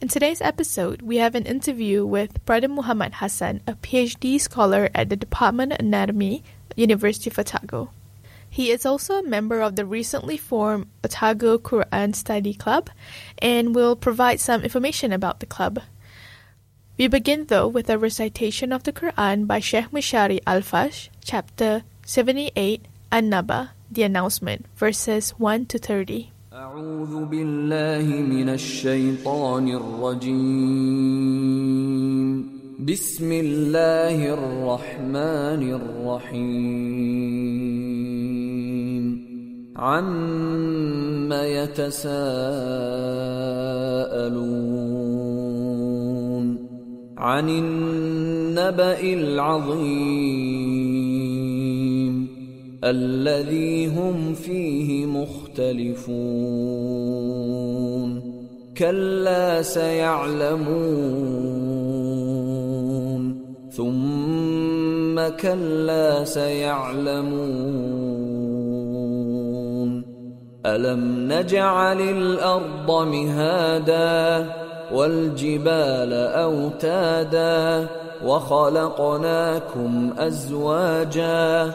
In today's episode, we have an interview with Brother Muhammad Hassan, a PhD scholar at the Department of Anatomy, University of Otago. He is also a member of the recently formed Otago Quran Study Club and will provide some information about the club. We begin though with a recitation of the Quran by Sheikh Mishari Al-Afasy, chapter 78, An-Naba, the announcement, verses 1 to 30. أعوذ بالله من الشيطان الرجيم. بسم الله الرحمن الرحيم. عم يتساءلون عن النبأ العظيم. الذي هم فيه مختلفون. كلا سيعلمون. ثم كلا سيعلمون. ألم نجعل الأرض مهادا والجبال أوتادا وخلقناكم أزواجا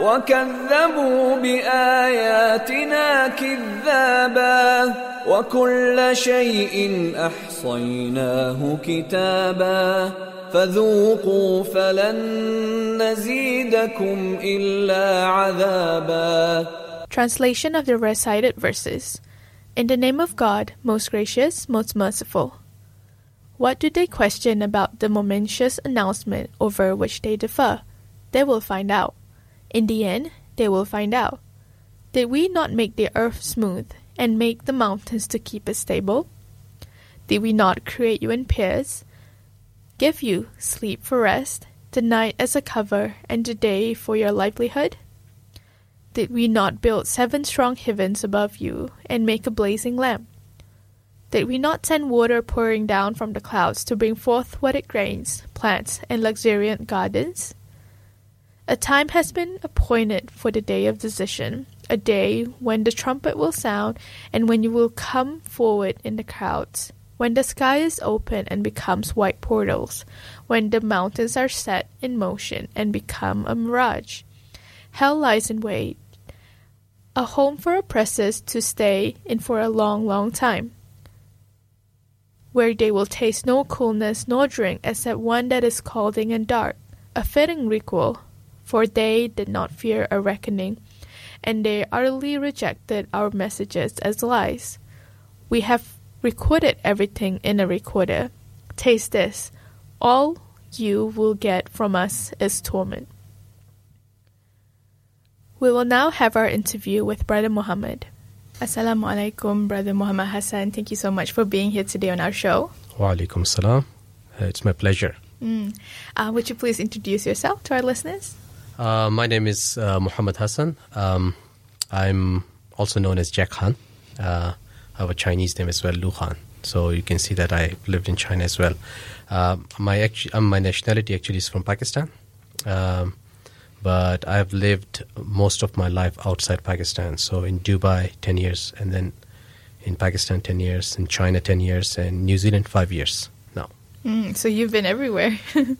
وكذبوا باياتنا كذابا وكل شيء احصيناه كتابا فذوقوا فلن نزيدكم الا عذابا Translation of the recited verses. In the name of God, most gracious, most merciful. What do they question about the momentous announcement over which they differ? They will find out. In the end, they will find out. Did we not make the earth smooth and make the mountains to keep it stable? Did we not create you in pairs, give you sleep for rest, the night as a cover, and the day for your livelihood? Did we not build seven strong heavens above you and make a blazing lamp? Did we not send water pouring down from the clouds to bring forth what it rains, plants, and luxuriant gardens? A time has been appointed for the day of decision, a day when the trumpet will sound and when you will come forward in the crowds, when the sky is open and becomes white portals, when the mountains are set in motion and become a mirage. Hell lies in wait. a home for oppressors to stay in for a long, long time, where they will taste no coolness nor drink except one that is scalding and dark, a fitting requel, for they did not fear a reckoning, and they utterly rejected our messages as lies. We have recorded everything in a recorder. Taste this. All you will get from us is torment. We will now have our interview with Brother Muhammad. Assalamu alaikum, Brother Muhammad Hassan. Thank you so much for being here today on our show. Wa alaikum salam. Uh, it's my pleasure. Mm. Uh, would you please introduce yourself to our listeners? Uh, my name is uh, Muhammad Hassan. Um, I'm also known as Jack Han. Uh, I have a Chinese name as well, Lu Han. So you can see that I lived in China as well. Uh, my actu- um, my nationality actually is from Pakistan, um, but I've lived most of my life outside Pakistan. So in Dubai, ten years, and then in Pakistan, ten years, in China, ten years, and New Zealand, five years now. Mm, so you've been everywhere.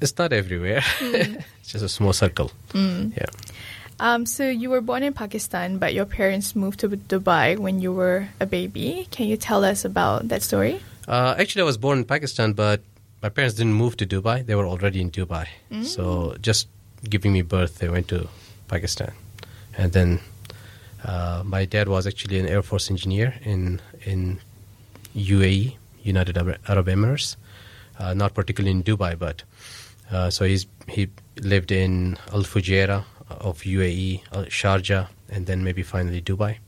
It's not everywhere. It's just a small circle. Yeah. um, so you were born in Pakistan, but your parents moved to Dubai when you were a baby. Can you tell us about that story? Uh, actually, I was born in Pakistan, but my parents didn't move to Dubai. They were already in Dubai. So just giving me birth, they went to Pakistan, and then uh, my dad was actually an Air Force engineer in in UAE, United Arab Arab Emirates, uh, not particularly in Dubai, but uh, so he's he lived in Al Fujairah of UAE, Sharjah, and then maybe finally Dubai.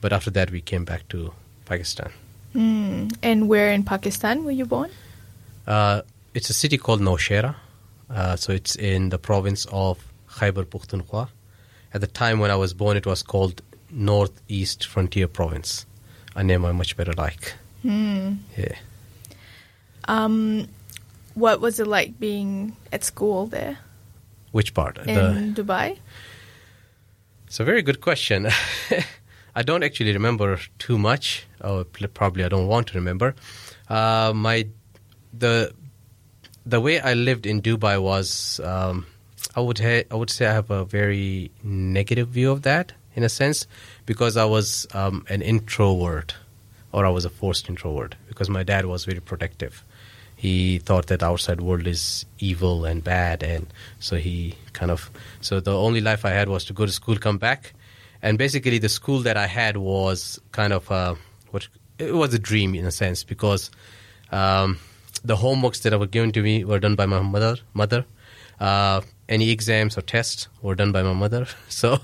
But after that, we came back to Pakistan. Mm. And where in Pakistan were you born? Uh, it's a city called Nowshera. Uh, so it's in the province of Khyber Pakhtunkhwa. At the time when I was born, it was called Northeast Frontier Province, a name I much better like. Mm. Yeah. Um, what was it like being at school there Which part? in Dubai? It's a very good question. I don't actually remember too much. Or probably I don't want to remember. Uh, my the the way I lived in Dubai was um, I would ha- I would say I have a very negative view of that in a sense because I was um, an introvert or I was a forced introvert because my dad was very protective. He thought that outside world is evil and bad, and so he kind of so the only life I had was to go to school, come back, and basically the school that I had was kind of uh, what it was a dream in a sense because um, the homeworks that were given to me were done by my mother. Mother, uh, any exams or tests were done by my mother. So,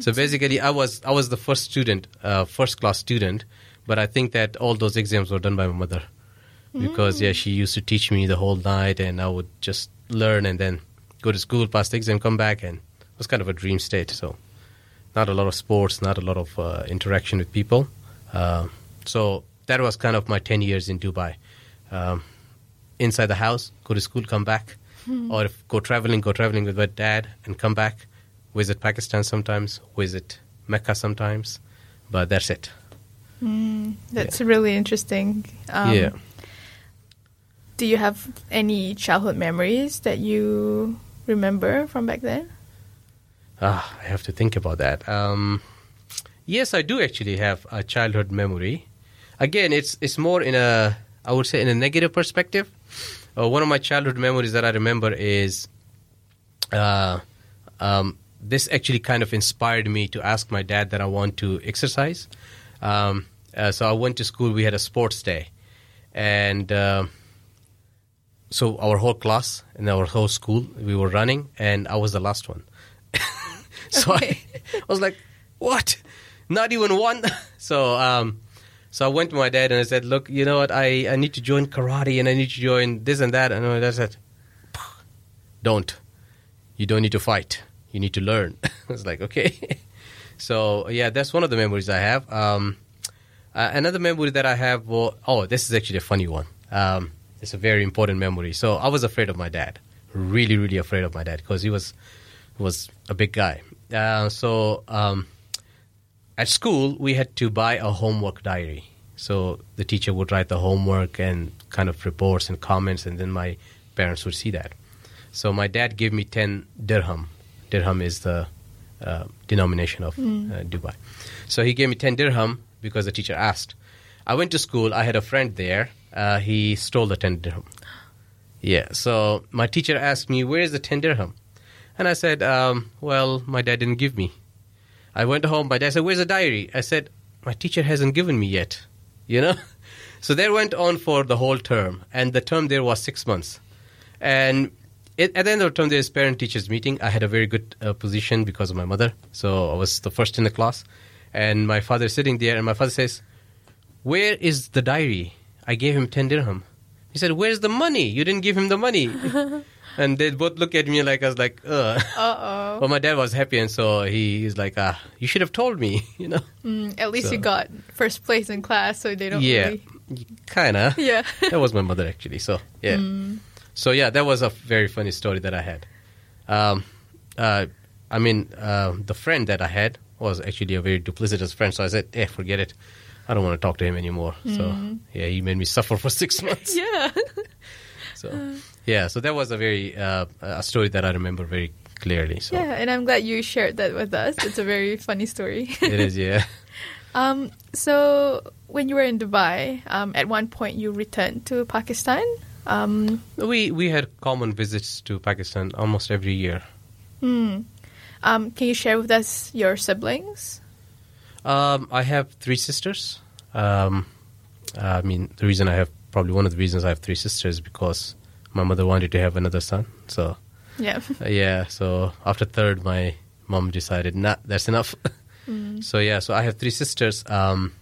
so basically, I was I was the first student, uh, first class student, but I think that all those exams were done by my mother because yeah, she used to teach me the whole night, and I would just learn and then go to school, pass the exam, come back, and it was kind of a dream state. So, not a lot of sports, not a lot of uh, interaction with people. Uh, so that was kind of my ten years in Dubai. Um, inside the house, go to school, come back, or if go traveling, go traveling with my dad and come back. Visit Pakistan sometimes, visit Mecca sometimes, but that's it. That's really interesting. Um, yeah. Do you have any childhood memories that you remember from back then? Ah, I have to think about that. Um, yes, I do actually have a childhood memory. Again, it's it's more in a I would say in a negative perspective. Uh, one of my childhood memories that I remember is uh, um, this actually kind of inspired me to ask my dad that I want to exercise. Um, uh, so I went to school. We had a sports day, and uh, so our whole class and our whole school we were running, and I was the last one. so I, I was like, "What? Not even one?" so um, so I went to my dad and I said, "Look, you know what? I, I need to join karate and I need to join this and that." And my dad said, "Don't. You don't need to fight. You need to learn." I was like, "Okay." so yeah, that's one of the memories I have. Um, uh, another memory that I have, well, oh, this is actually a funny one. Um, it's a very important memory. So I was afraid of my dad, really, really afraid of my dad because he was was a big guy. Uh, so um, at school, we had to buy a homework diary. So the teacher would write the homework and kind of reports and comments, and then my parents would see that. So my dad gave me 10 dirham. Dirham is the uh, denomination of uh, Dubai. So he gave me 10 dirham because the teacher asked. I went to school. I had a friend there. Uh, he stole the 10 dirham. Yeah. So my teacher asked me, "Where's the 10 dirham?" And I said, um, "Well, my dad didn't give me." I went home. My dad said, "Where's the diary?" I said, "My teacher hasn't given me yet." You know. So that went on for the whole term, and the term there was six months. And it, at the end of the term, there's parent teachers meeting. I had a very good uh, position because of my mother, so I was the first in the class. And my father is sitting there, and my father says, "Where is the diary? I gave him ten dirham." He said, "Where's the money? You didn't give him the money." and they both look at me like I was like, Uh oh. But my dad was happy, and so he, he's like, "Ah, you should have told me," you know. Mm, at least So- you got first place in class, so they don't yeah, really. kinda. Yeah. that was my mother actually. So yeah. So yeah, that was a very funny story that I had. Um, uh, I mean, uh, the friend that I had was actually a very duplicitous friend. So I said, "Eh, forget it. I don't want to talk to him anymore." So yeah, he made me suffer for six months. yeah. So yeah, so that was a very uh, a story that I remember very clearly. So Yeah, and I'm glad you shared that with us. It's a very funny story. it is. Yeah. Um, so when you were in Dubai, um, at one point you returned to Pakistan. Um, We we had common visits to Pakistan almost every year. hmm. um, can you share with us your siblings? Um, I have three sisters. Um, I mean, the reason I have probably one of the reasons I have three sisters is because my mother wanted to have another son. So Yeah. uh, yeah, so after third, my mom decided, nah, that's enough. So yeah, so I have three sisters. Um,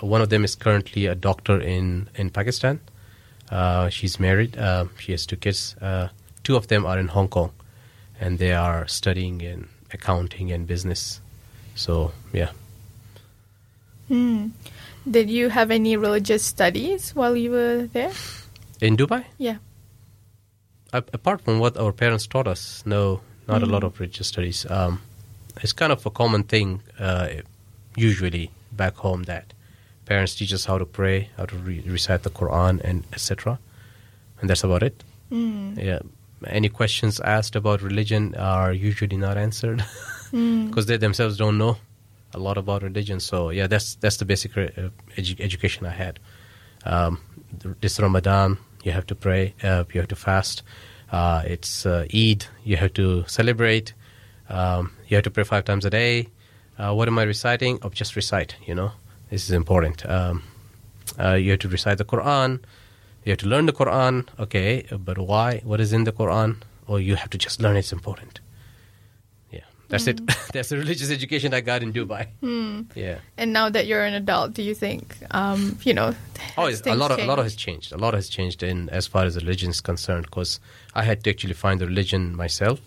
one of them is currently a doctor in in Pakistan. Uh, she's married. Uh, she has two kids. Uh, two of them are in Hong Kong, and they are studying in accounting and business. So yeah. Hmm. Did you have any religious studies while you were there? In Dubai? Yeah. A- apart from what our parents taught us, no, not a lot of religious studies. Um, it's kind of a common thing, uh, usually back home, that parents teach us how to pray, how to re- recite the Quran, and etc. And that's about it. Hmm. Yeah. Any questions asked about religion are usually not answered Hmm. because they themselves don't know a lot about religion. So yeah, that's that's the basic uh, edu- education I had. Um, this Ramadan, you have to pray, uh, you have to fast. Uh, it's uh, Eid, you have to celebrate. Um, you have to pray five times a day. Uh, what am I reciting? Oh, just recite. You know, this is important. Um, uh, you have to recite the Quran. You have to learn the Quran. Okay, but why? What is in the Quran? Or you have to just learn. It's important. That's it. that's the religious education I got in Dubai. Yeah. And now that you're an adult, do you think, um, you know, Oh, a lot of a lot of has changed? A lot has changed in as far as religion is concerned because I had to actually find the religion myself,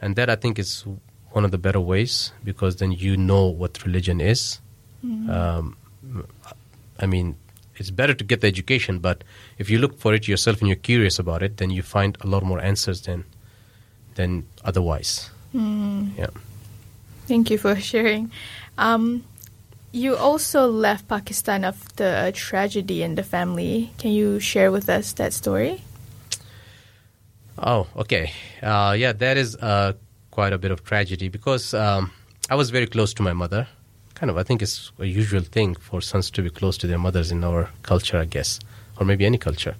and that I think is one of the better ways because then you know what religion is. Um, I mean, it's better to get the education, but if you look for it yourself and you're curious about it, then you find a lot more answers than than otherwise. Yeah. Thank you for sharing. Um, you also left Pakistan after a tragedy in the family. Can you share with us that story? Oh, okay. Uh, yeah, that is uh, quite a bit of tragedy because um, I was very close to my mother. Kind of, I think it's a usual thing for sons to be close to their mothers in our culture, I guess, or maybe any culture.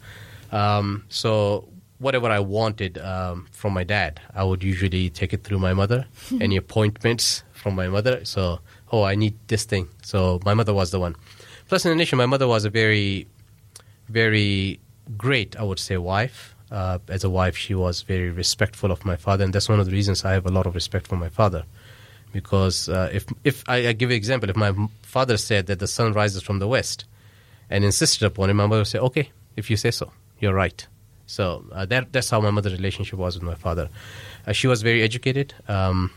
Um, so, whatever I wanted um, from my dad, I would usually take it through my mother. any appointments from my mother. So, oh, I need this thing. So, my mother was the one. Plus, in addition, my mother was a very very great, I would say, wife. Uh, as a wife, she was very respectful of my father, and that's one of the reasons I have a lot of respect for my father. Because uh, if if I, I give you an example, if my father said that the sun rises from the west, and insisted upon it, my mother would say, "Okay, if you say so, you're right." So uh, that that's how my mother's relationship was with my father. Uh, she was very educated. Um,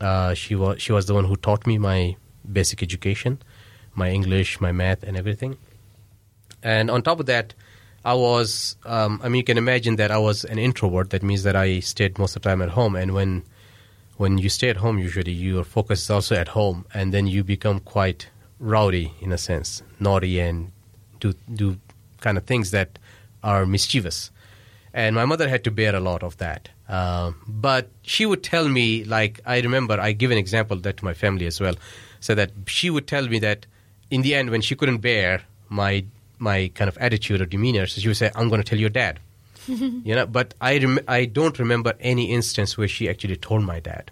uh, she was she was the one who taught me my basic education, my English, my math, and everything. And on top of that, I was, um, I mean, you can imagine that I was an introvert. That means that I stayed most of the time at home. And when, when you stay at home, usually your focus is also at home. And then you become quite rowdy in a sense, naughty and do, do kind of things that are mischievous. And my mother had to bear a lot of that. Um, but she would tell me, like I remember, I give an example that to my family as well, so that she would tell me that in the end, when she couldn't bear my my kind of attitude or demeanor, so she would say, "I'm going to tell your dad." you know, but I rem- I don't remember any instance where she actually told my dad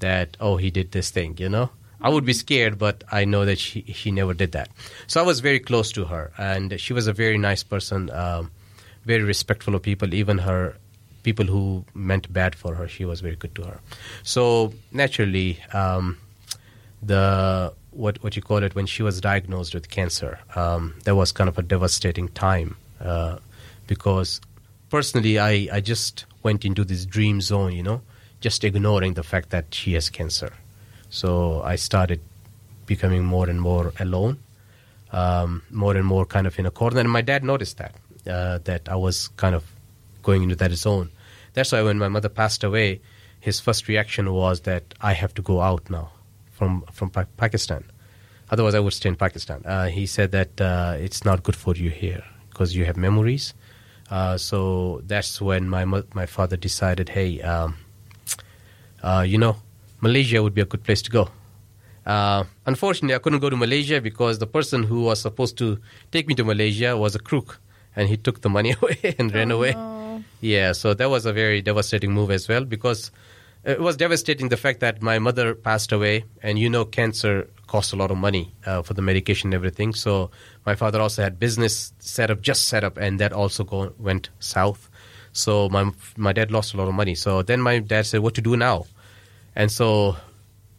that oh he did this thing. You know, I would be scared, but I know that she she never did that. So I was very close to her, and she was a very nice person, um, very respectful of people, even her people who meant bad for her. She was very good to her. So naturally, um, the what what you call it when she was diagnosed with cancer, um, that was kind of a devastating time uh, because personally, I I just went into this dream zone, you know, just ignoring the fact that she has cancer. So I started becoming more and more alone, um, more and more kind of in a corner. And my dad noticed that uh, that I was kind of going into that zone. That's why when my mother passed away, his first reaction was that I have to go out now from from pa- Pakistan. Otherwise, I would stay in Pakistan. Uh, he said that uh, it's not good for you here because you have memories. Uh, so that's when my mo- my father decided, hey, um, uh, you know, Malaysia would be a good place to go. Uh, unfortunately, I couldn't go to Malaysia because the person who was supposed to take me to Malaysia was a crook, and he took the money away and ran away. no. Yeah, so that was a very devastating move as well because it was devastating the fact that my mother passed away, and you know, cancer costs a lot of money uh, for the medication and everything. So my father also had business set up, just set up, and that also go, went south. So my my dad lost a lot of money. So then my dad said, "What to do now?" And so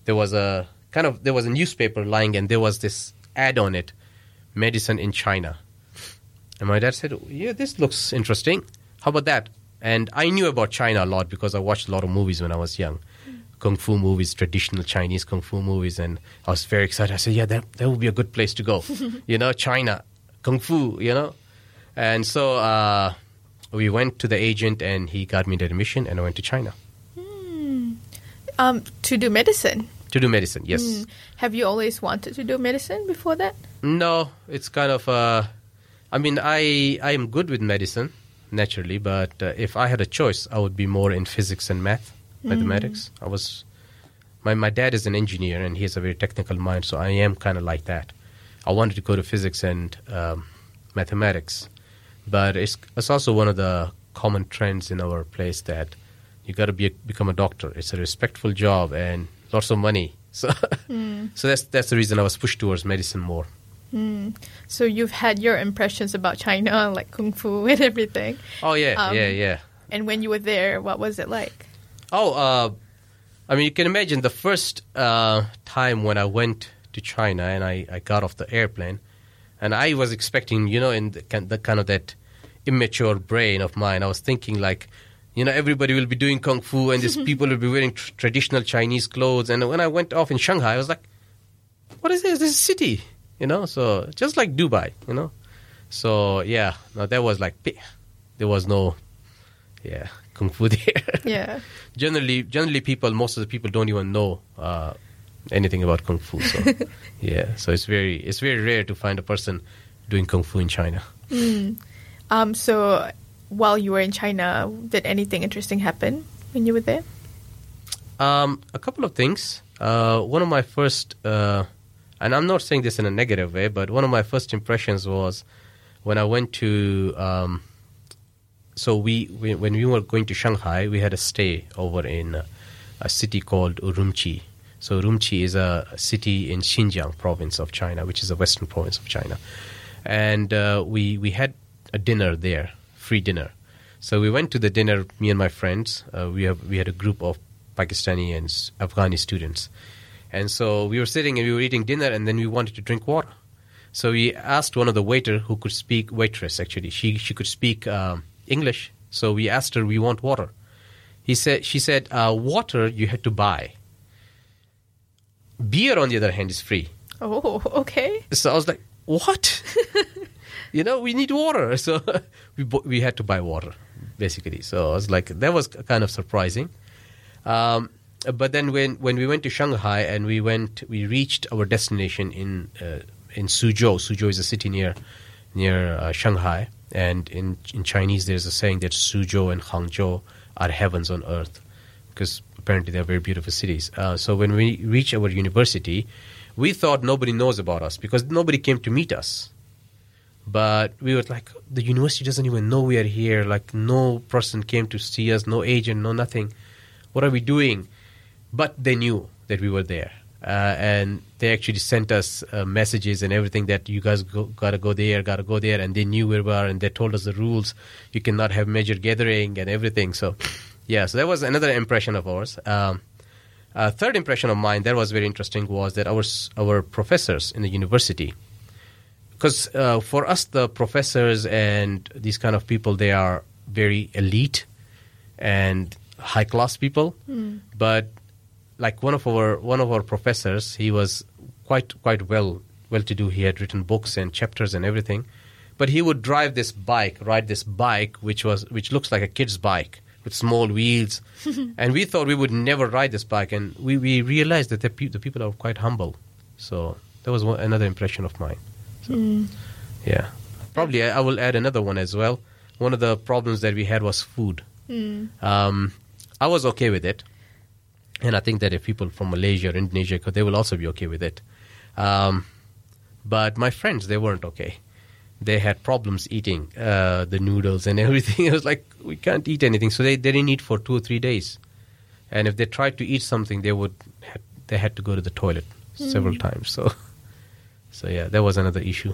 there was a kind of there was a newspaper lying, and there was this ad on it, medicine in China. And my dad said, "Yeah, this looks interesting. How about that?" And I knew about China a lot because I watched a lot of movies when I was young, kung fu movies, traditional Chinese kung fu movies, and I was very excited. I said, "Yeah, that that would be a good place to go." you know, China, kung fu. You know, and so uh, we went to the agent, and he got me the admission, and I went to China Um, to do medicine. to do medicine. Yes. Mm. Have you always wanted to do medicine before that? No, it's kind of. Uh, I mean, I I am good with medicine naturally, but uh, if I had a choice, I would be more in physics and math, mathematics. I was. My my dad is an engineer and he has a very technical mind, so I am kind of like that. I wanted to go to physics and um, mathematics, but it's it's also one of the common trends in our place that you got to be a, become a doctor. It's a respectful job and lots of money. So so that's that's the reason I was pushed towards medicine more. So you've had your impressions about China, like kung fu and everything. Oh yeah, Um, yeah, yeah. And when you were there, what was it like? Oh, uh, I mean, you can imagine the first uh, time when I went to China and I, I got off the airplane, and I was expecting, you know, in the, kind- the kind of that immature brain of mine, I was thinking like, you know, everybody will be doing kung fu and these people will be wearing tr- traditional Chinese clothes. And when I went off in Shanghai, I was like, what is this? This is a city, you know? So just like Dubai, you know? So yeah, no, that was like, there was no, yeah, kung fu there Yeah. generally generally people most of the people don't even know uh, anything about kung fu so yeah so it's very it's very rare to find a person doing kung fu in china Um, so while you were in China, did anything interesting happen when you were there? um, a couple of things uh, one of my first uh, and i'm not saying this in a negative way but one of my first impressions was when i went to um, so we, we when we were going to shanghai we had a stay over in uh, a city called urumqi. So urumqi is a city in xinjiang province of china which is a western province of china. And uh, we we had a dinner there free dinner. So we went to the dinner me and my friends. Uh, we have we had a group of pakistani and afghani students and so we were sitting and we were eating dinner and then we wanted to drink water so we asked one of the waiter who could speak waitress actually she she could speak um, english so we asked her we want water he said she said uh, water you had to buy beer on the other hand is free Oh, okay. so I was like, "What? you know, we need water." So we we had to buy water, basically. So I was like, that was kind of surprising. Um, but then when when we went to Shanghai and we went, we reached our destination in uh, in Suzhou. Suzhou is a city near near uh, Shanghai, And in in Chinese, there's a saying that Suzhou and Hangzhou are heavens on earth, because apparently they're very beautiful cities. Uh, so when we reach our university, we thought nobody knows about us because nobody came to meet us. But we were like, the university doesn't even know we are here. Like, no person came to see us, no agent, no nothing. What are we doing? But they knew that we were there. Uh, and they actually sent us uh, messages and everything that you guys go, gotta go there, gotta go there, and they knew where we were, and they told us the rules. You cannot have major gathering and everything. So, yeah, so that was another impression of ours. Um, uh, third impression of mine that was very interesting was that our our professors in the university, because uh, for us the professors and these kind of people they are very elite and high class people, but like one of our one of our professors, he was quite quite well well to do. He had written books and chapters and everything, but he would drive this bike, ride this bike, which was which looks like a kid's bike with small wheels, and we thought we would never ride this bike, and we, we realized that the, pe- the people are quite humble. So that was one, another impression of mine. So, Yeah, probably I, I will add another one as well. One of the problems that we had was food. Um, I was okay with it. And I think that if people from Malaysia or Indonesia, they will also be okay with it. Um, but my friends, they weren't okay. They had problems eating uh, the noodles and everything. It was like, we can't eat anything. So they, they didn't eat for two or three days. And if they tried to eat something, they would they had to go to the toilet several times. So, so yeah, that was another issue.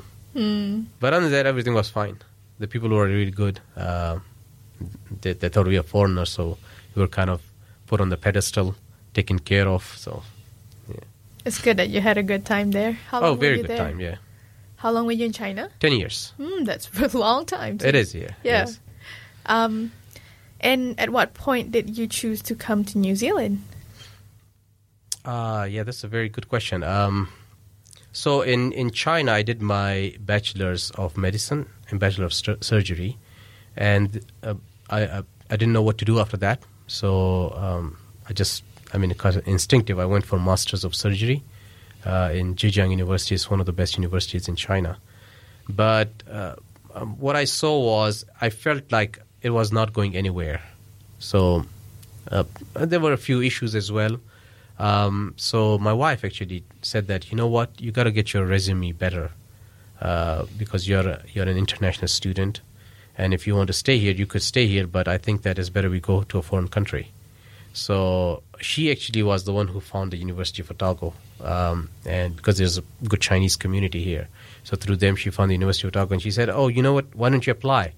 But other than that, everything was fine. The people were really good. Uh, they, they thought we were foreigners, so we were kind of put on the pedestal, taken care of. So, yeah. It's good that you had a good time there. How long oh, were very you good there? time. Yeah, How long were you in China? ten years. Hmm, that's a long time. too. It is. Yeah. Yeah. Yes. Um, and at what point did you choose to come to New Zealand? Uh, yeah, that's a very good question. Um, so in, in China, I did my bachelor's of medicine and bachelor of sur- surgery, and uh, I, I I didn't know what to do after that. So um, I just I mean, kind of instinctive. I went for masters of surgery uh, in Zhejiang University. It's one of the best universities in China. But uh, um, what I saw was I felt like it was not going anywhere. So uh, there were a few issues as well. Um, so my wife actually said that you know what you got to get your resume better uh, because you're a, you're an international student, and if you want to stay here, you could stay here. But I think that it's better we go to a foreign country. So she actually was the one who found the University of Otago, um, and because there's a good Chinese community here, so through them she found the University of Otago, and she said, "Oh, you know what? Why don't you apply?"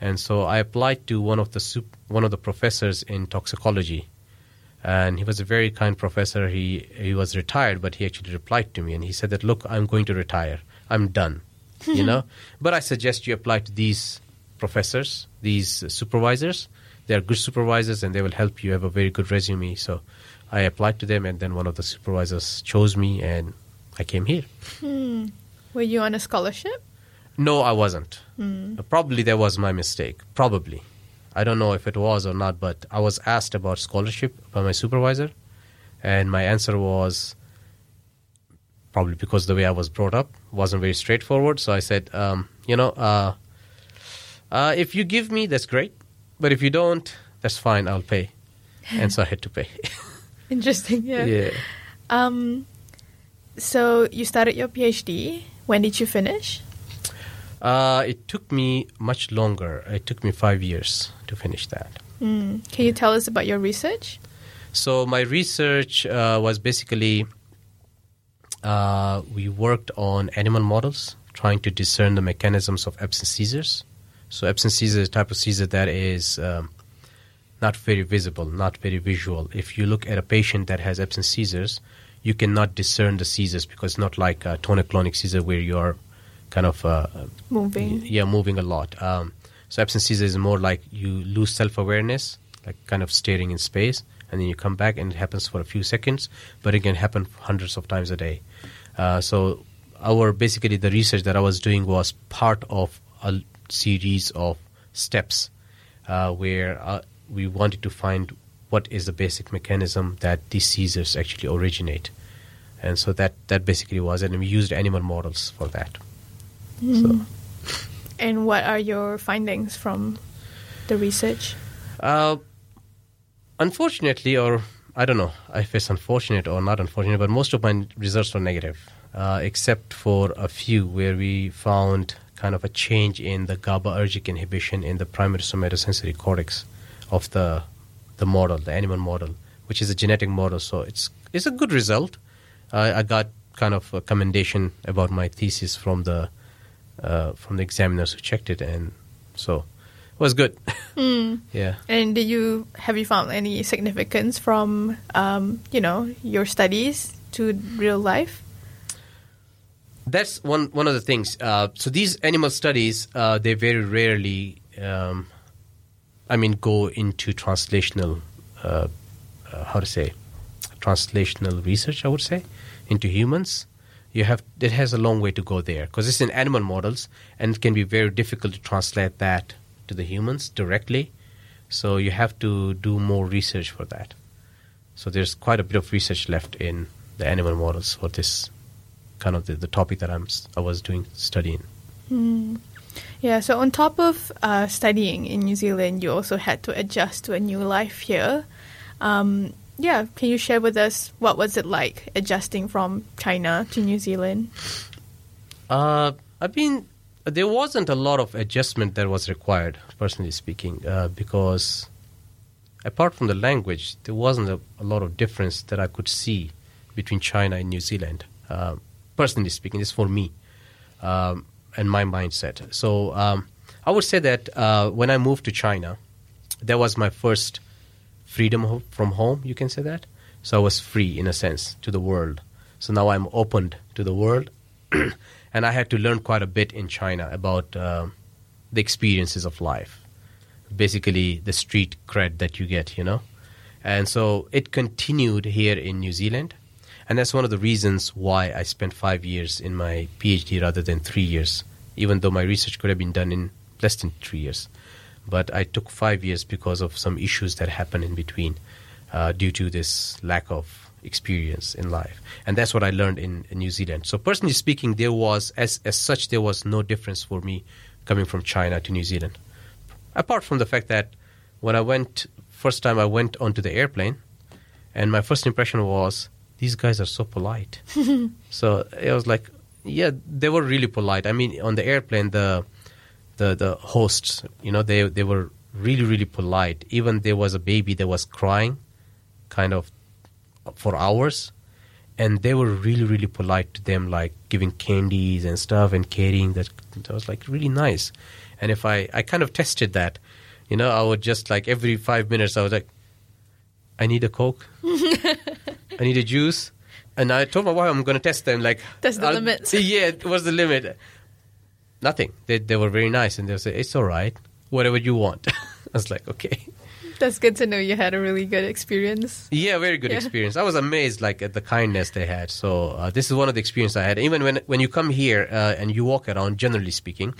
And so I applied to one of the sup- one of the professors in toxicology, and he was a very kind professor. He he was retired, but he actually replied to me, and he said that, "Look, I'm going to retire. I'm done." you know, but I suggest you apply to these professors, these supervisors. They are good supervisors, and they will help you have a very good resume. So I applied to them, and then one of the supervisors chose me, and I came here. Were you on a scholarship? No, I wasn't. Uh, Probably that was my mistake. Probably. I don't know if it was or not, but I was asked about scholarship by my supervisor, and my answer was probably because the way I was brought up wasn't very straightforward. So I said, um, you know, uh, uh, if you give me, that's great, but if you don't, that's fine. I'll pay, and so I had to pay. Interesting. Yeah. yeah. Um, so you started your PhD. When did you finish? Uh, it took me much longer. It took me five years to finish that. Mm. Can you tell us about your research? So my research uh, was basically uh, we worked on animal models, trying to discern the mechanisms of absence seizures. So absence seizure is a type of seizure that is um, not very visible, not very visual. If you look at a patient that has absence seizures, you cannot discern the seizures because it's not like a tonic-clonic seizure where you are kind of uh, Moving. yeah, moving a lot. Um, so absence seizure is more like you lose self-awareness, like kind of staring in space, and then you come back and it happens for a few seconds, but it can happen hundreds of times a day. Uh, so our basically the research that I was doing was part of a series of steps uh, where uh, we wanted to find what is the basic mechanism that these seizures actually originate. And so that, that basically was it, and we used animal models for that. So. And what are your findings from the research? Uh, unfortunately, or I don't know if it's unfortunate or not unfortunate, but most of my results were negative, uh, except for a few where we found kind of a change in the GABAergic inhibition in the primary somatosensory cortex of the the model, the animal model, which is a genetic model. So it's it's a good result. I got kind of a commendation about my thesis from the uh, from the examiners who checked it, and so it was good. Mm. yeah. And did you have you found any significance from um, you know your studies to real life? That's one one of the things. Uh, so these animal studies, uh, they very rarely, um, I mean, go into translational, uh, uh, how to say, translational research. I would say into humans. You have it has a long way to go there because it's in animal models and it can be very difficult to translate that to the humans directly. So you have to do more research for that. So there's quite a bit of research left in the animal models for this kind of the, the topic that I'm I was doing studying. Mm. Yeah. So on top of uh, studying in New Zealand, you also had to adjust to a new life here. Um, yeah, can you share with us what was it like adjusting from China to New Zealand? Uh, I mean, there wasn't a lot of adjustment that was required, personally speaking, uh, because apart from the language, there wasn't a, a, lot of difference that I could see between China and New Zealand. Uh, personally speaking, this for me um, and my mindset. So um, I would say that uh, when I moved to China, that was my first freedom from home. You can say that. So I was free in a sense to the world. So now I'm opened to the world, and I had to learn quite a bit in China about uh, the experiences of life, basically the street cred that you get, you know. And so it continued here in New Zealand and that's one of the reasons why I spent five years in my PhD rather than three years, even though my research could have been done in less than three years. But I took five years because of some issues that happened in between uh, due to this lack of experience in life. And that's what I learned in, in New Zealand. So, personally speaking, there was, as, as such, there was no difference for me coming from China to New Zealand. Apart from the fact that when I went, first time I went onto the airplane, and my first impression was these guys are so polite. so it was like, yeah, they were really polite. I mean, on the airplane, the the the hosts, you know, they they were really really polite. Even there was a baby that was crying, kind of for hours, and they were really really polite to them, like giving candies and stuff and carrying that. That was like really nice. And if I I kind of tested that, you know, I would just like every five minutes I was like, I need a coke. I need a juice. And I told my wife I'm going to test them. Like that's the limit. Yeah, what's the limit? Nothing. They they were very nice, and they say it's all right, whatever you want. I was like, okay. That's good to know. You had a really good experience. Yeah, very good yeah. experience. I was amazed, like at the kindness they had. So uh, this is one of the experiences I had. Even when when you come here uh, and you walk around, generally speaking,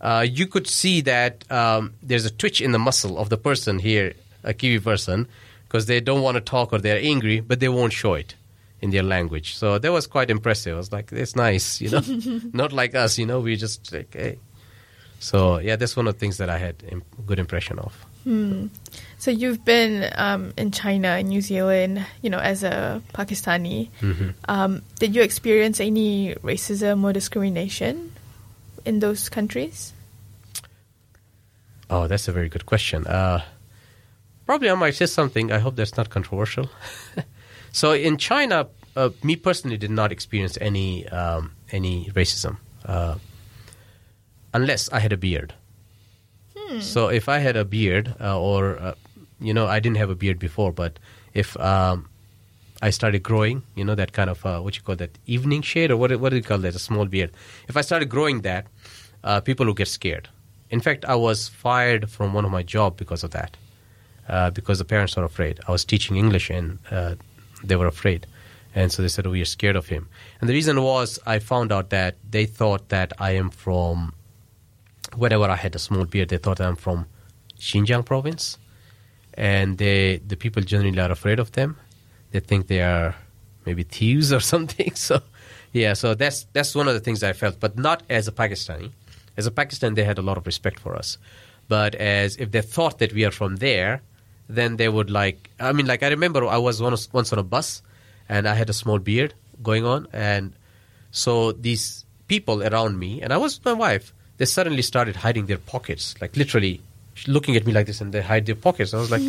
uh, you could see that um, there's a twitch in the muscle of the person here, a Kiwi person, because they don't want to talk or they're angry, but they won't show it in their language. So that was quite impressive. I was like, it's nice, you know, not like us, you know, we just like, hey. So yeah, that's one of the things that I had a good impression of. Hmm. So you've been um, in China and New Zealand, you know, as a Pakistani. Mm-hmm. Um, did you experience any racism or discrimination in those countries? Oh, that's a very good question. Uh, Probably I might say something. I hope that's not controversial. so in China, uh, me personally did not experience any um, any racism uh, unless I had a beard. Hmm. So if I had a beard, uh, or uh, you know, I didn't have a beard before, but if um, I started growing, you know, that kind of uh, what you call that evening shade, or what what do you call that? A small beard. If I started growing that, uh, people would get scared. In fact, I was fired from one of my job because of that uh, because the parents were afraid. I was teaching English and uh, they were afraid. And so they said, we are scared of him. And the reason was I found out that they thought that I am from, whenever I had a small beard, they thought I'm from Xinjiang province. And they, the people generally are afraid of them. They think they are maybe thieves or something. So, yeah, so that's, that's one of the things I felt, but not as a Pakistani. As a Pakistan, they had a lot of respect for us. But as if they thought that we are from there, then they would like. I mean, like I remember I was once once on a bus, and I had a small beard going on, and so these people around me, and I was with my wife, they suddenly started hiding their pockets, like literally looking at me like this, and they hide their pockets. I was like,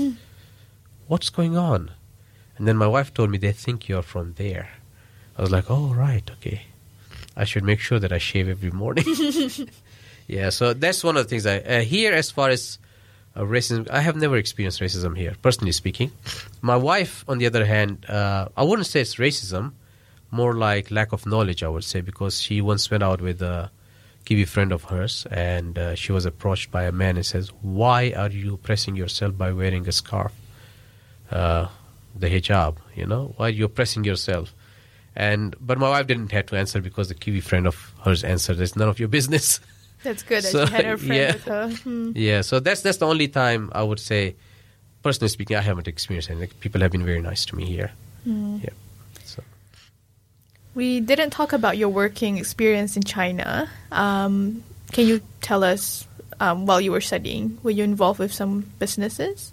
"What's going on?" And then my wife told me they think you're from there. I was like, "Oh right, okay." I should make sure that I shave every morning. yeah, so that's one of the things I uh, here as far as uh, racism. I have never experienced racism here, personally speaking. My wife, on the other hand, uh, I wouldn't say it's racism, more like lack of knowledge. I would say because she once went out with a Kiwi friend of hers, and uh, she was approached by a man and says, "Why are you pressing yourself by wearing a scarf, uh, the hijab? You know, why are you're pressing yourself?" And but my wife didn't have to answer because the Kiwi friend of hers answered, "It's none of your business." That's good that So, she had her friend yeah. with her. Hmm. Yeah, so that's that's the only time I would say, personally speaking, I haven't experienced anything. People have been very nice to me here. Yeah. So We didn't talk about your working experience in China. Um, can you tell us um, while you were studying, were you involved with some businesses?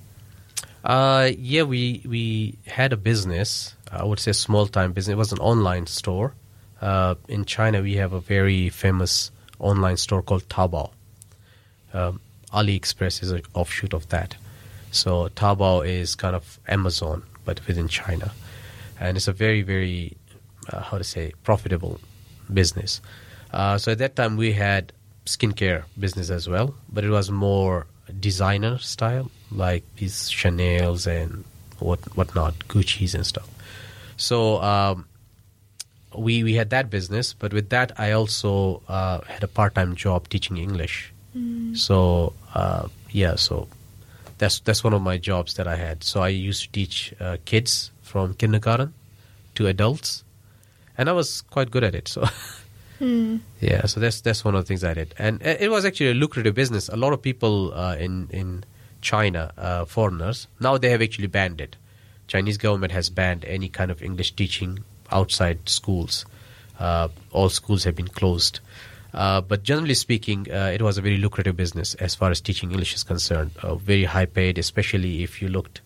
Uh, yeah, we we had a business. I would say small time business. It was an online store. Uh, in China, we have a very famous online store called Taobao. Um, AliExpress is an offshoot of that. So Taobao is kind of Amazon, but within China, and it's a very very uh, how to say profitable business. Uh, so at that time, we had skincare business as well, but it was more designer style, like these Chanel's and what whatnot, Gucci's and stuff. So um, we we had that business, but with that, I also uh, had a part time job teaching English. So uh, yeah, so that's that's one of my jobs that I had. So I used to teach uh, kids from kindergarten to adults, and I was quite good at it. So. Yeah, so that's that's one of the things I did, and uh, it was actually a lucrative business. A lot of people uh, in in China, uh, foreigners, now they have actually banned it. Chinese government has banned any kind of English teaching outside schools. Uh, all schools have been closed. Uh, but generally speaking, uh, it was a very lucrative business as far as teaching English is concerned. Uh, very high paid, especially if you looked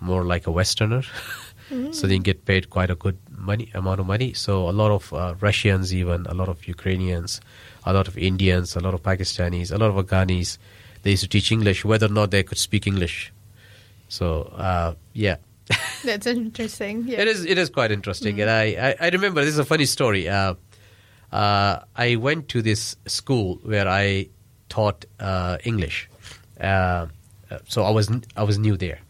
more like a Westerner. so they get paid quite a good money amount of money. So a lot of uh, Russians, even a lot of Ukrainians, a lot of Indians, a lot of Pakistanis, a lot of Afghanis, they used to teach English, whether or not they could speak English. So uh, yeah, That's interesting. Yeah. it is it is quite interesting, and I, I, I remember this is a funny story. Uh, uh, I went to this school where I taught uh, English, uh, uh, so I was I was new there,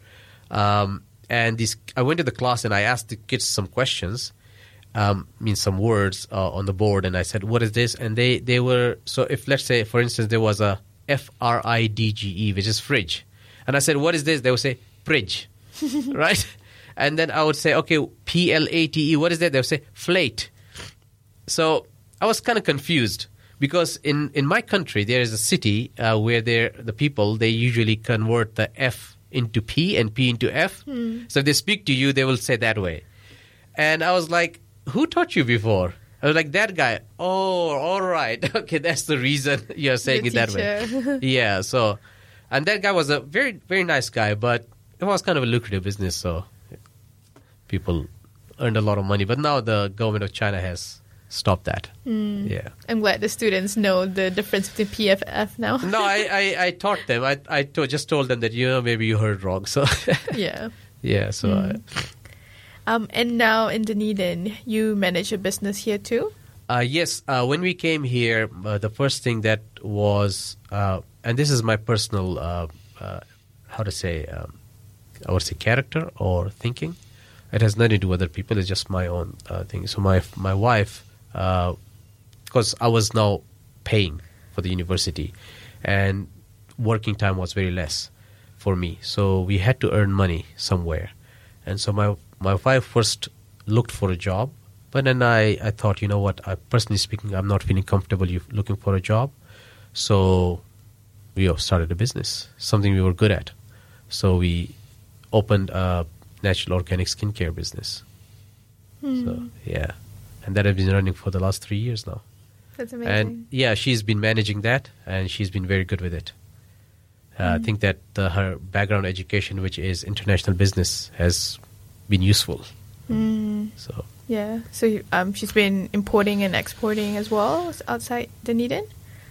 um, and this I went to the class and I asked the kids some questions, um, mean some words uh, on the board, and I said, "What is this?" And they they were so if let's say for instance there was a F R I D G E, which is fridge, and I said, "What is this?" They would say, "Fridge." right? And then I would say, okay, P L A T E, what is that? They would say, flate. So I was kind of confused because in, in my country, there is a city uh, where there the people, they usually convert the F into P and P into F. So if they speak to you, they will say that way. And I was like, who taught you before? I was like, that guy. Oh, all right. Okay, that's the reason you're saying The it that way. yeah, so, and that guy was a very, very nice guy, but it was kind of a lucrative business, so people earned a lot of money. But now the government of China has stopped that. Yeah. I'm glad the students know the difference between PFF now. No, I, I, I taught them. I, I to, just told them that, you know, maybe you heard wrong. So, yeah. yeah, so, uh, Um, and now in Dunedin, you manage a business here too. Uh, yes, uh, when we came here, uh, the first thing that was, uh, and this is my personal, uh, uh, how to say, um, Would say character or thinking. It has nothing to do with other people. It's just my own uh, thing. So my my wife, because I was now paying for the university, and working time was very less for me. So we had to earn money somewhere, and so my my wife first looked for a job, but then I, I thought, you know what? I personally speaking, I'm not feeling comfortable looking for a job, so we started a business, something we were good at. So we opened a natural organic skincare business. So yeah, and that has been running for the last three years now. That's amazing. And yeah, she's been managing that, and she's been very good with it. Uh, I think that her background education, which is international business, has been useful. Mm, So yeah. So um, she's been importing and exporting as well outside Dunedin.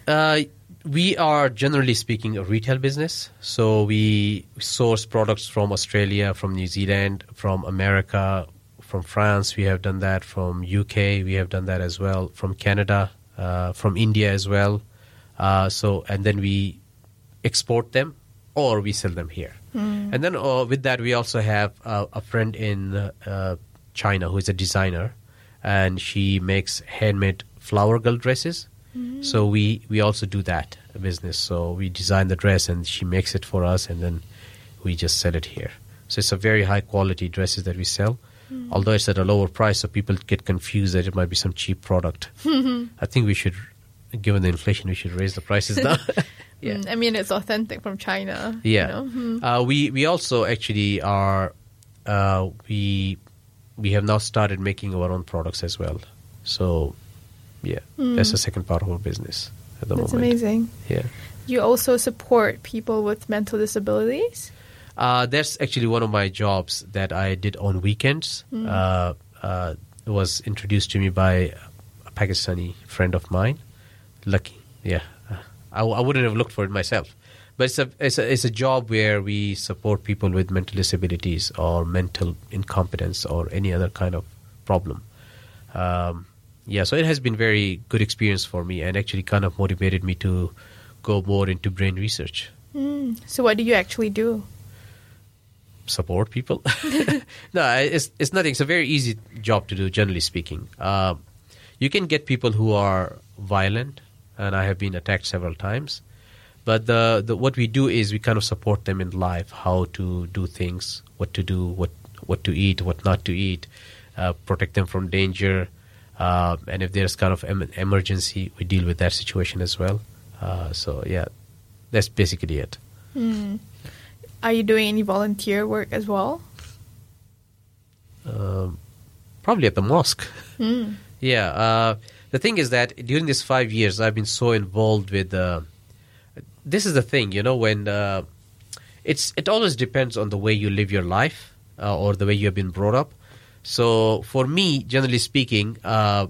Uh, we are generally speaking a retail business. So we source products from Australia, from New Zealand, from America, from France. We have done that from UK. We have done that as well from Canada, uh, from India as well. Uh, so and then we export them or we sell them here. And then uh, with that, we also have uh, a friend in uh, China who is a designer, and she makes handmade flower girl dresses. So we we also do that business. So we design the dress, and she makes it for us, and then we just sell it here. So it's a very high quality dresses that we sell. Although it's at a lower price, so people get confused that it might be some cheap product. I think we should, given the inflation, we should raise the prices down. yeah. Mm, I mean, it's authentic from China. you Yeah. know? Mm. Uh, we we also actually are uh, we we have now started making our own products as well. So yeah, that's the second part of our business at the. That's moment. amazing. Yeah. You also support people with mental disabilities. Uh, that's actually one of my jobs that I did on weekends. Uh, uh, it was introduced to me by a Pakistani friend of mine. Lucky, yeah. I, I wouldn't have looked for it myself, but it's a, it's a it's a job where we support people with mental disabilities or mental incompetence or any other kind of problem. Um, yeah, so it has been very good experience for me and actually kind of motivated me to go more into brain research. Mm. So, what do you actually do? support people. no, it's it's nothing. It's a very easy job to do, generally speaking. Uh, you can get people who are violent, and I have been attacked several times. But the, the what we do is we kind of support them in life, how to do things, what to do, what what to eat, what not to eat, uh, protect them from danger, uh, and if there's kind of em- emergency, we deal with that situation as well. Uh, so yeah, that's basically it. Mm. Are you doing any volunteer work as well? Um, probably at the mosque. Mm. Yeah. Uh, the thing is that during these five years, I've been so involved with. Uh, this is the thing, you know, when uh, it's it always depends on the way you live your life uh, or the way you have been brought up. So for me, generally speaking, uh,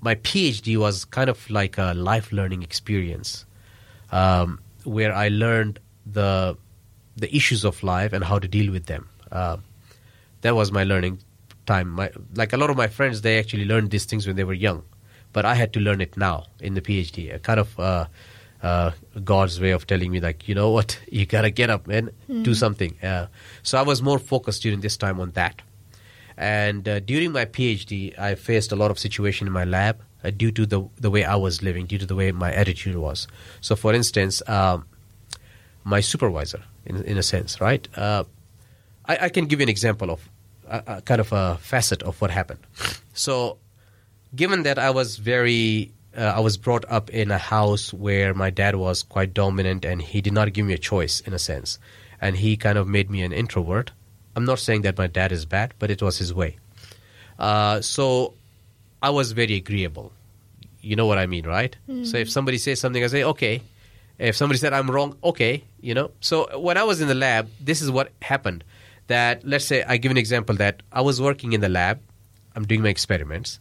my PhD was kind of like a life learning experience, um, where I learned the the issues of life and how to deal with them. Uh, that was my learning time. My, like a lot of my friends, they actually learned these things when they were young, but I had to learn it now in the PhD. A kind of uh, uh, God's way of telling me, like, you know what, you gotta get up and do something. Uh, so I was more focused during this time on that. And uh, during my PhD, I faced a lot of situation in my lab uh, due to the the way I was living, due to the way my attitude was. So, for instance, um, my supervisor, in in a sense, right? Uh, I, I can give you an example of a, a kind of a facet of what happened. So, given that I was very, uh, I was brought up in a house where my dad was quite dominant and he did not give me a choice in a sense, and he kind of made me an introvert. I'm not saying that my dad is bad, but it was his way. Uh, so, I was very agreeable. You know what I mean, right? So if somebody says something, I say okay. If somebody said I'm wrong, okay, you know. So when I was in the lab, this is what happened. That let's say I give an example that I was working in the lab, I'm doing my experiments,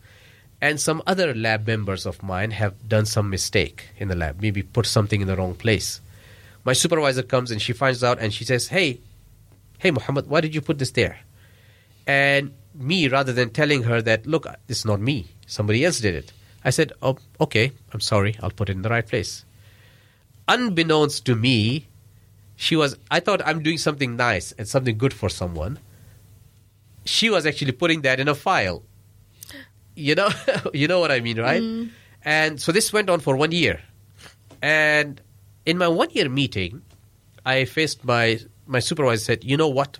and some other lab members of mine have done some mistake in the lab, maybe put something in the wrong place. My supervisor comes and she finds out and she says, "Hey, hey Muhammad, why did you put this there?" And me, rather than telling her that, look, it's not me, somebody else did it. I said, oh, okay, I'm sorry, I'll put it in the right place. Unbeknownst to me, she was, I thought I'm doing something nice and something good for someone. She was actually putting that in a file. You know, you know what I mean, right? Mm. And so this went on for one year. And in my one year meeting, I faced my my supervisor said, "You know what?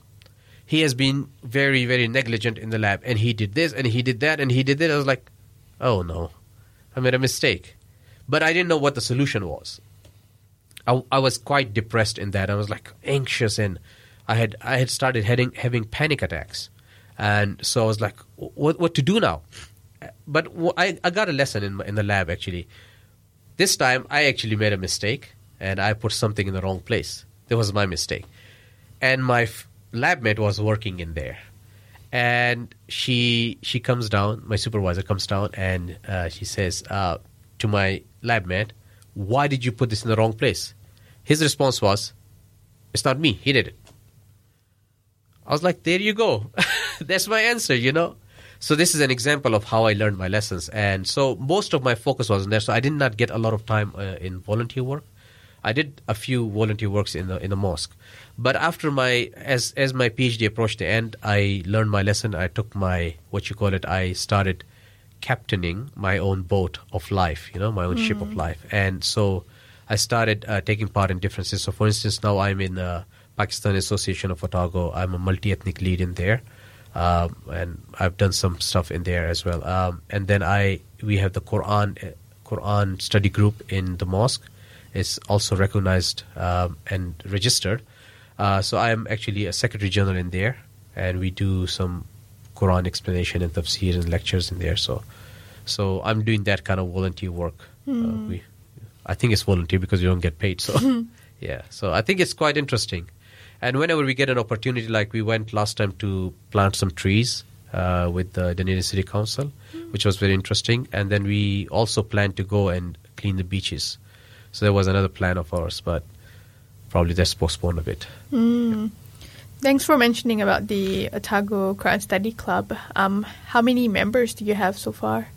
He has been very very negligent in the lab, and he did this, and he did that, and he did that." I was like, "Oh no, I made a mistake," but I didn't know what the solution was. I, I was quite depressed in that. I was like anxious, and I had I had started having having panic attacks, and so I was like, "What what to do now?" But I, I got a lesson in in the lab actually. This time, I actually made a mistake and I put something in the wrong place. That was my mistake. And my f- lab mate was working in there. And she she comes down, my supervisor comes down, and uh, she says uh, to my lab mate, Why did you put this in the wrong place? His response was, It's not me, he did it. I was like, There you go. That's my answer, you know? So this is an example of how I learned my lessons, and so most of my focus was in there. So I did not get a lot of time uh, in volunteer work. I did a few volunteer works in the in the mosque, but after my as as my PhD approached the end, I learned my lesson. I took my what you call it. I started captaining my own boat of life, you know, my own ship of life, and so I started uh, taking part in differences. So, for instance, now I'm in the Pakistan Association of Otago. I'm a multi-ethnic lead in there um, and I've done some stuff in there as well. Um, and then I we have the Quran uh, Quran study group in the mosque. It's also recognized um, and registered. Uh, so I am actually a secretary general in there, and we do some Quran explanation and tafsir and lectures in there. So, so I'm doing that kind of volunteer work. Uh, we, I think it's volunteer because you don't get paid. So, yeah. So I think it's quite interesting. And whenever we get an opportunity, like we went last time to plant some trees uh, with the Dunedin City Council, which was very interesting. And then we also planned to go and clean the beaches. So there was another plan of ours, but probably that's postponed a bit. Thanks for mentioning about the Otago Quran Study Club. Um, how many members do you have so far?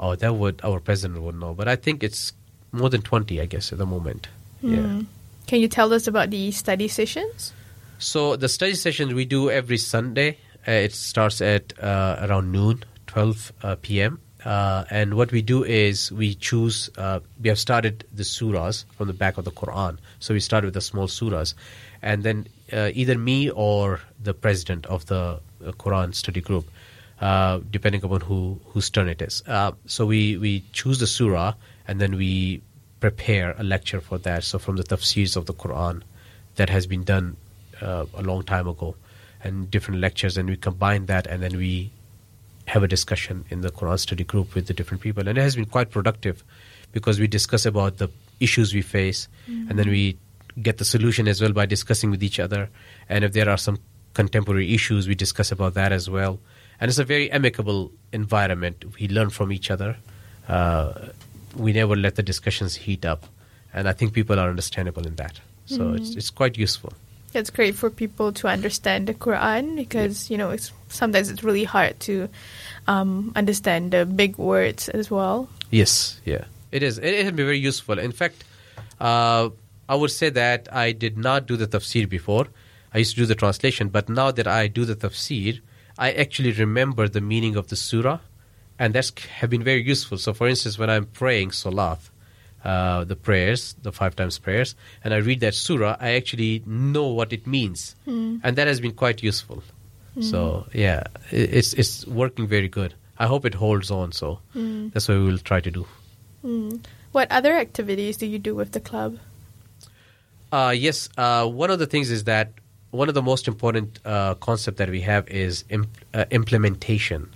Oh, that would our president would know, but I think it's more than twenty, I guess, at the moment. Yeah. Can you tell us about the study sessions? So the study sessions we do every Sunday. Uh, it starts at uh, around noon, 12 uh, p.m. Uh, and what we do is we choose. Uh, we have started the surahs from the back of the Quran. So we start with the small surahs, and then uh, either me or the president of the uh, Quran study group, uh, depending upon who whose turn it is. Uh, so we we choose the surah, and then we prepare a lecture for that. So from the tafsirs of the Quran, that has been done a long time ago, and different lectures, and we combine that, and then we have a discussion in the Quran study group with the different people, and it has been quite productive because we discuss about the issues we face, and then we get the solution as well by discussing with each other. And if there are some contemporary issues, we discuss about that as well. And it's a very amicable environment. We learn from each other. Uh, we never let the discussions heat up, and I think people are understandable in that. So it's it's quite useful. It's great for people to understand the Quran because you know it's sometimes it's really hard to um, understand the big words as well. Yes, yeah, it is. It, it can be very useful. In fact, uh, I would say that I did not do the tafsir before. I used to do the translation, but now that I do the tafsir, I actually remember the meaning of the surah, and that's have been very useful. So, for instance, when I'm praying salat, uh, the prayers, the five times prayers, and I read that surah, I actually know what it means, and that has been quite useful. So, yeah, it's it's working very good. I hope it holds on. So that's what we will try to do. What other activities do you do with the club? Uh, yes, uh, one of the things is that one of the most important uh, concept that we have is imp- uh, implementation.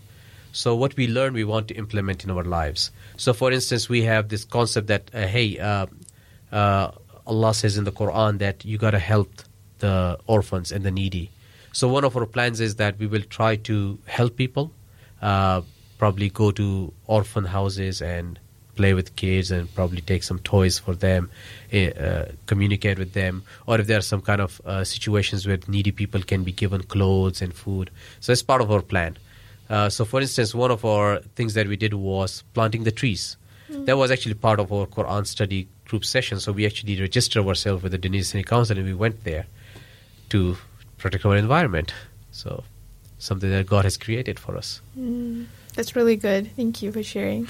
So what we learn, we want to implement in our lives. So, for instance, we have this concept that uh, hey, uh, uh, Allah says in the Quran that you gotta help the orphans and the needy. So one of our plans is that we will try to help people, uh, probably go to orphan houses and play with kids and probably take some toys for them, eh, uh, communicate with them, or if there are some kind of uh, situations where needy people can be given clothes and food. So it's part of our plan. Uh, so, for instance, one of our things that we did was planting the trees. That was actually part of our Quran study group session. So we actually registered ourselves with the Dunedin City Council and we went there to protect our environment. So something that God has created for us. That's really good. Thank you for sharing.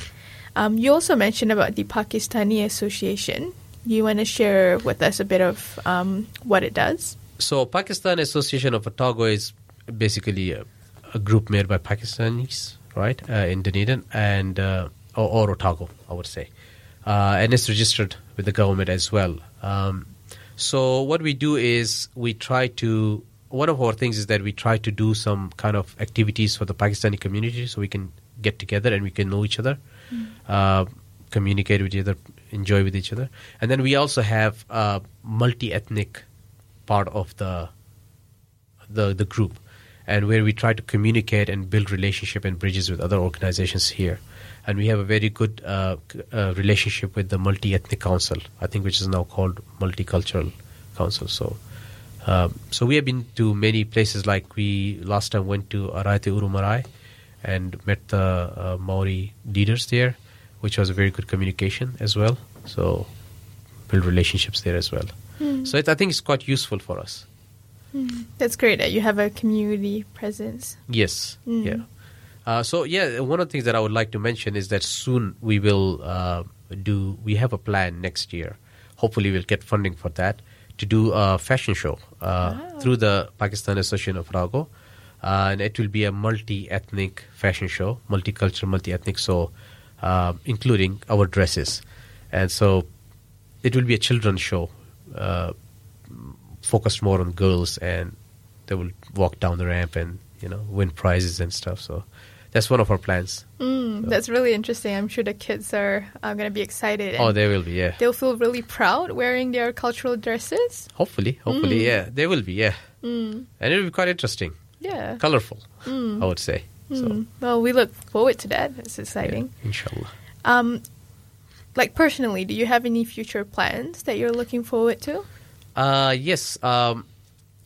Um, you also mentioned about the Pakistani Association. You want to share with us a bit of um, what it does? So Pakistan Association of Otago is basically a, a group made by Pakistanis, right, uh, in Dunedin and uh, or, or Otago, I would say, uh, and it's registered with the government as well. Um, so what we do is we try to. One of our things is that we try to do some kind of activities for the Pakistani community, so we can get together and we can know each other. Uh, communicate with each other, enjoy with each other. And then we also have a multi-ethnic part of the the the group, and where we try to communicate and build relationship and bridges with other organizations here. And we have a very good uh, uh, relationship with the multi-ethnic council, I think, which is now called multicultural council. So. Um, so we have been to many places. Like we last time went to Araiteuru Marae and met the uh, Maori leaders there, which was a very good communication as well. So build relationships there as well. So it, I think it's quite useful for us. That's great that you have a community presence. Yes. Yeah. Uh, so yeah, one of the things that I would like to mention is that soon we will uh, do. We have a plan next year. Hopefully, we'll get funding for that to do a fashion show uh, through the Pakistan Association of Otago, uh, and it will be a multi-ethnic fashion show, multicultural, multi-ethnic. So, uh, including our dresses, and so it will be a children's show. Focused more on girls and they will walk down the ramp and you know win prizes and stuff so that's one of our plans Mm, That's really interesting. I'm sure the kids are uh, going to be excited. oh they will be yeah They'll feel really proud wearing their cultural dresses. hopefully hopefully yeah they will be yeah and it will be quite interesting Yeah. colorful i would say so Mm. Well, we look forward to that. It's yeah, exciting. inshallah Um, like personally, do you have any future plans that you're looking forward to? Uh, yes. Um,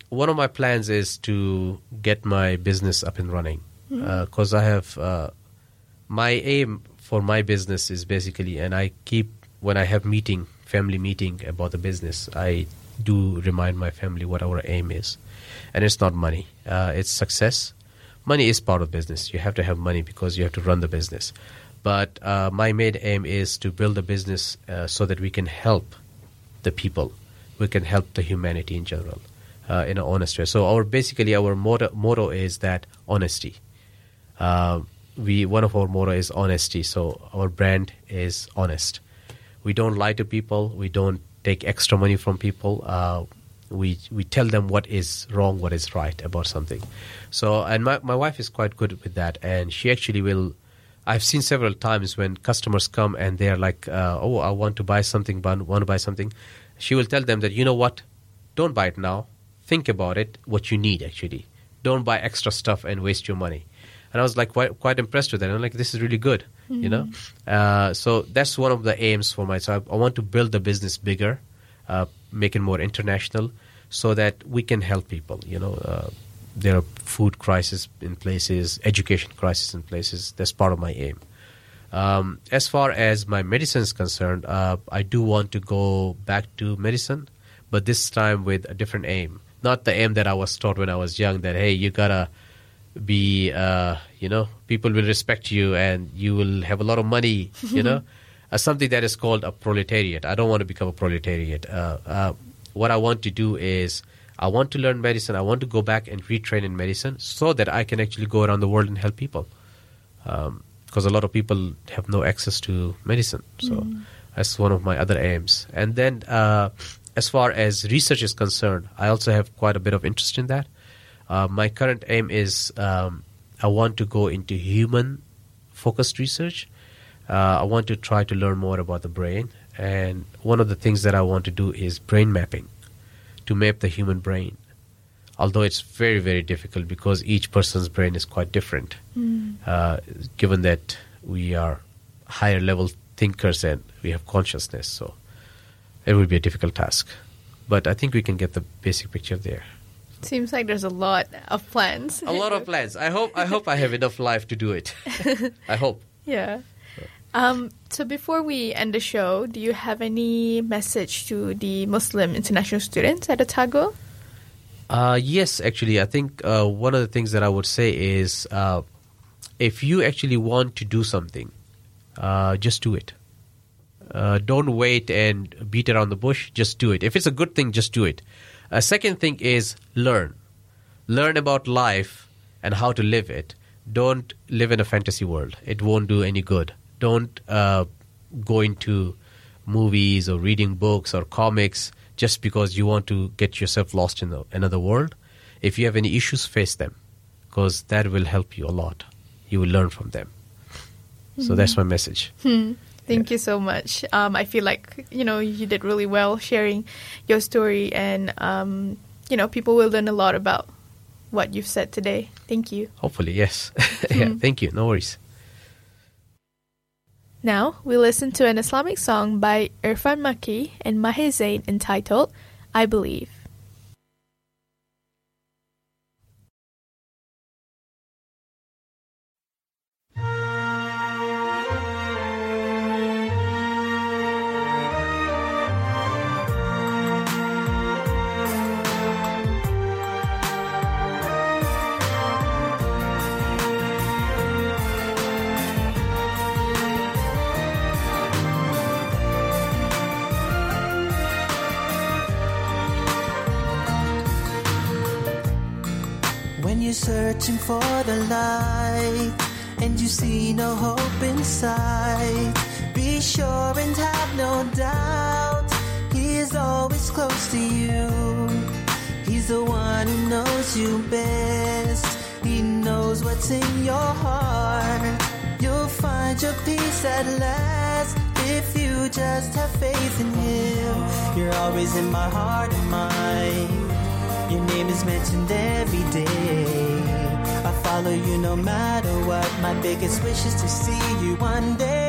one of my plans is to get my business up and running because I have uh, my aim for my business is basically, and I keep when I have meeting, family meeting about the business, I do remind my family what our aim is, and it's not money, uh, it's success. Money is part of business. You have to have money because you have to run the business. But uh, my main aim is to build a business uh, so that we can help the people. We can help the humanity in general uh, in an honest way. So our basically our motto, motto is that honesty. Uh, we one of our motto is honesty. So our brand is honest. We don't lie to people. We don't take extra money from people. Uh, we we tell them what is wrong, what is right about something. So and my my wife is quite good with that, and she actually will. I've seen several times when customers come and they're like, uh, "Oh, I want to buy something, but want to buy something." She will tell them that you know what, don't buy it now. Think about it, what you need actually. Don't buy extra stuff and waste your money. And I was like quite quite impressed with that. I'm like, this is really good, you know. Uh, so that's one of the aims for myself. I want to build the business bigger, uh, make it more international, so that we can help people. You know, uh, there are food crisis in places, education crisis in places. That's part of my aim. Um, as far as my medicine is concerned, uh, I do want to go back to medicine, but this time with a different aim. Not the aim that I was taught when I was young that, hey, you gotta be, uh, you know, people will respect you and you will have a lot of money, you know, uh, something that is called a proletariat. I don't want to become a proletariat. Uh, uh, what I want to do is I want to learn medicine. I want to go back and retrain in medicine so that I can actually go around the world and help people because a lot of people have no access to medicine. So that's one of my other aims. And then, uh, as far as research is concerned, I also have quite a bit of interest in that. Uh, my current aim is um, I want to go into human focused research. Uh, I want to try to learn more about the brain. And one of the things that I want to do is brain mapping to map the human brain. Although it's very, very difficult because each person's brain is quite different, uh, given that we are higher level thinkers and we have consciousness. So it will be a difficult task. But I think we can get the basic picture there. Seems like there's a lot of plans. A lot of plans. I hope. I hope I have enough life to do it. I hope. Yeah. Um, so before we end the show, do you have any message to the Muslim international students at Otago? Uh, yes, actually, I think uh, one of the things that I would say is uh, if you actually want to do something, uh, just do it. Uh, don't wait and beat around the bush. Just do it. If it's a good thing, just do it. A second thing is learn. Learn about life and how to live it. Don't live in a fantasy world. It won't do any good. Don't go into movies or reading books or comics just because you want to get yourself lost in the, another world. If you have any issues, face them because that will help you a lot. You will learn from them. So that's my message. Thank you so much. Um, I feel like you know you did really well sharing your story, and um, you know people will learn a lot about what you've said today. Thank you. Hopefully, yes. yeah, thank you. No worries. Now we listen to an Islamic song by Irfan Makki and Maher Zain entitled "I Believe." Searching for the light and you see no hope inside, be sure and have no doubt He is always close to you. He's the one who knows you best. He knows what's in your heart. You'll find your peace at last if you just have faith in Him. You're always in my heart and mind. Your name is mentioned every day. I follow you no matter what. My biggest wish is to see you one day.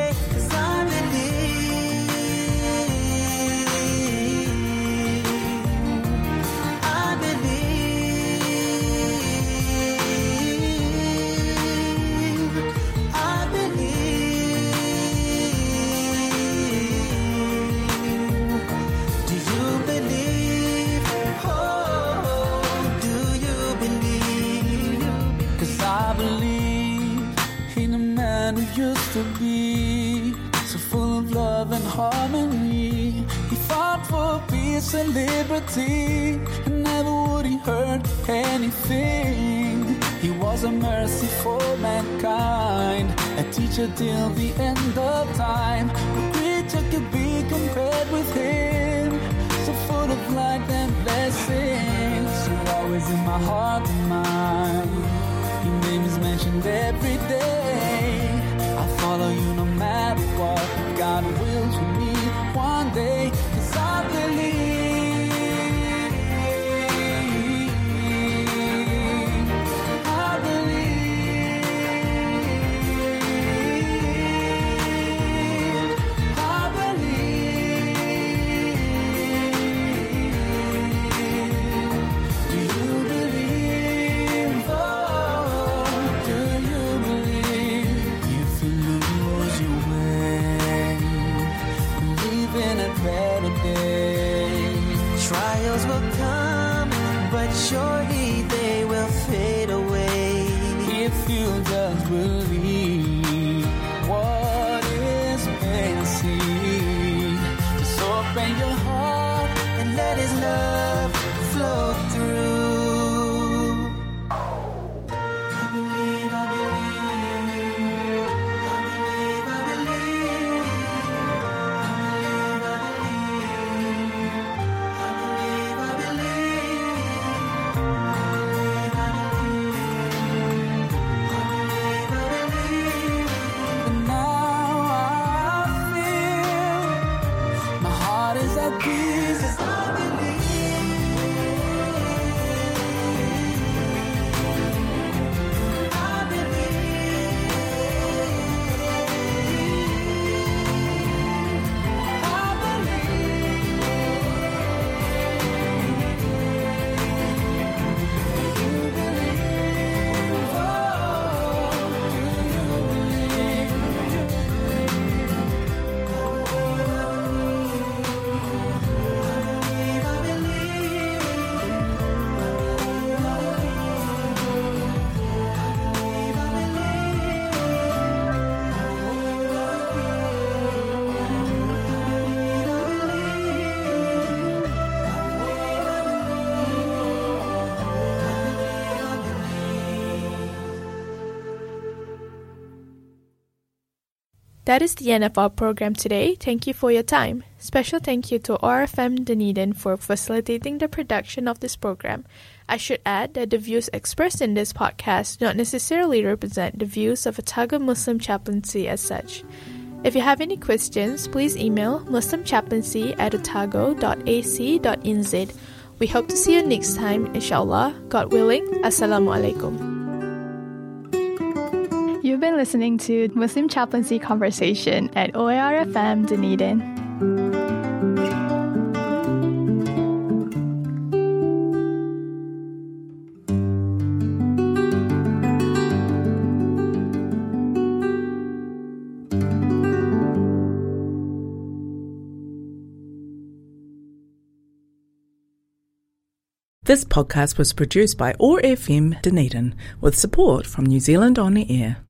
Used to be so full of love and harmony. He fought for peace and liberty, and never would he hurt anything. He was a mercy for mankind, a teacher till the end of time. No creature could be compared with him, so full of light and blessings. You're always in my heart and mind. Your name is mentioned every day. God wills for me one day. That is the end of our program today. Thank you for your time. Special thank you to OAR FM Dunedin for facilitating the production of this program. I should add that the views expressed in this podcast do not necessarily represent the views of Otago Muslim Chaplaincy as such. If you have any questions, please email muslimchaplaincy at otago.ac.nz. We hope to see you next time, inshallah. God willing. Assalamu alaikum. You've been listening to Muslim Chaplaincy Conversation at OARFM Dunedin. This podcast was produced by OAR FM Dunedin with support from New Zealand On the Air.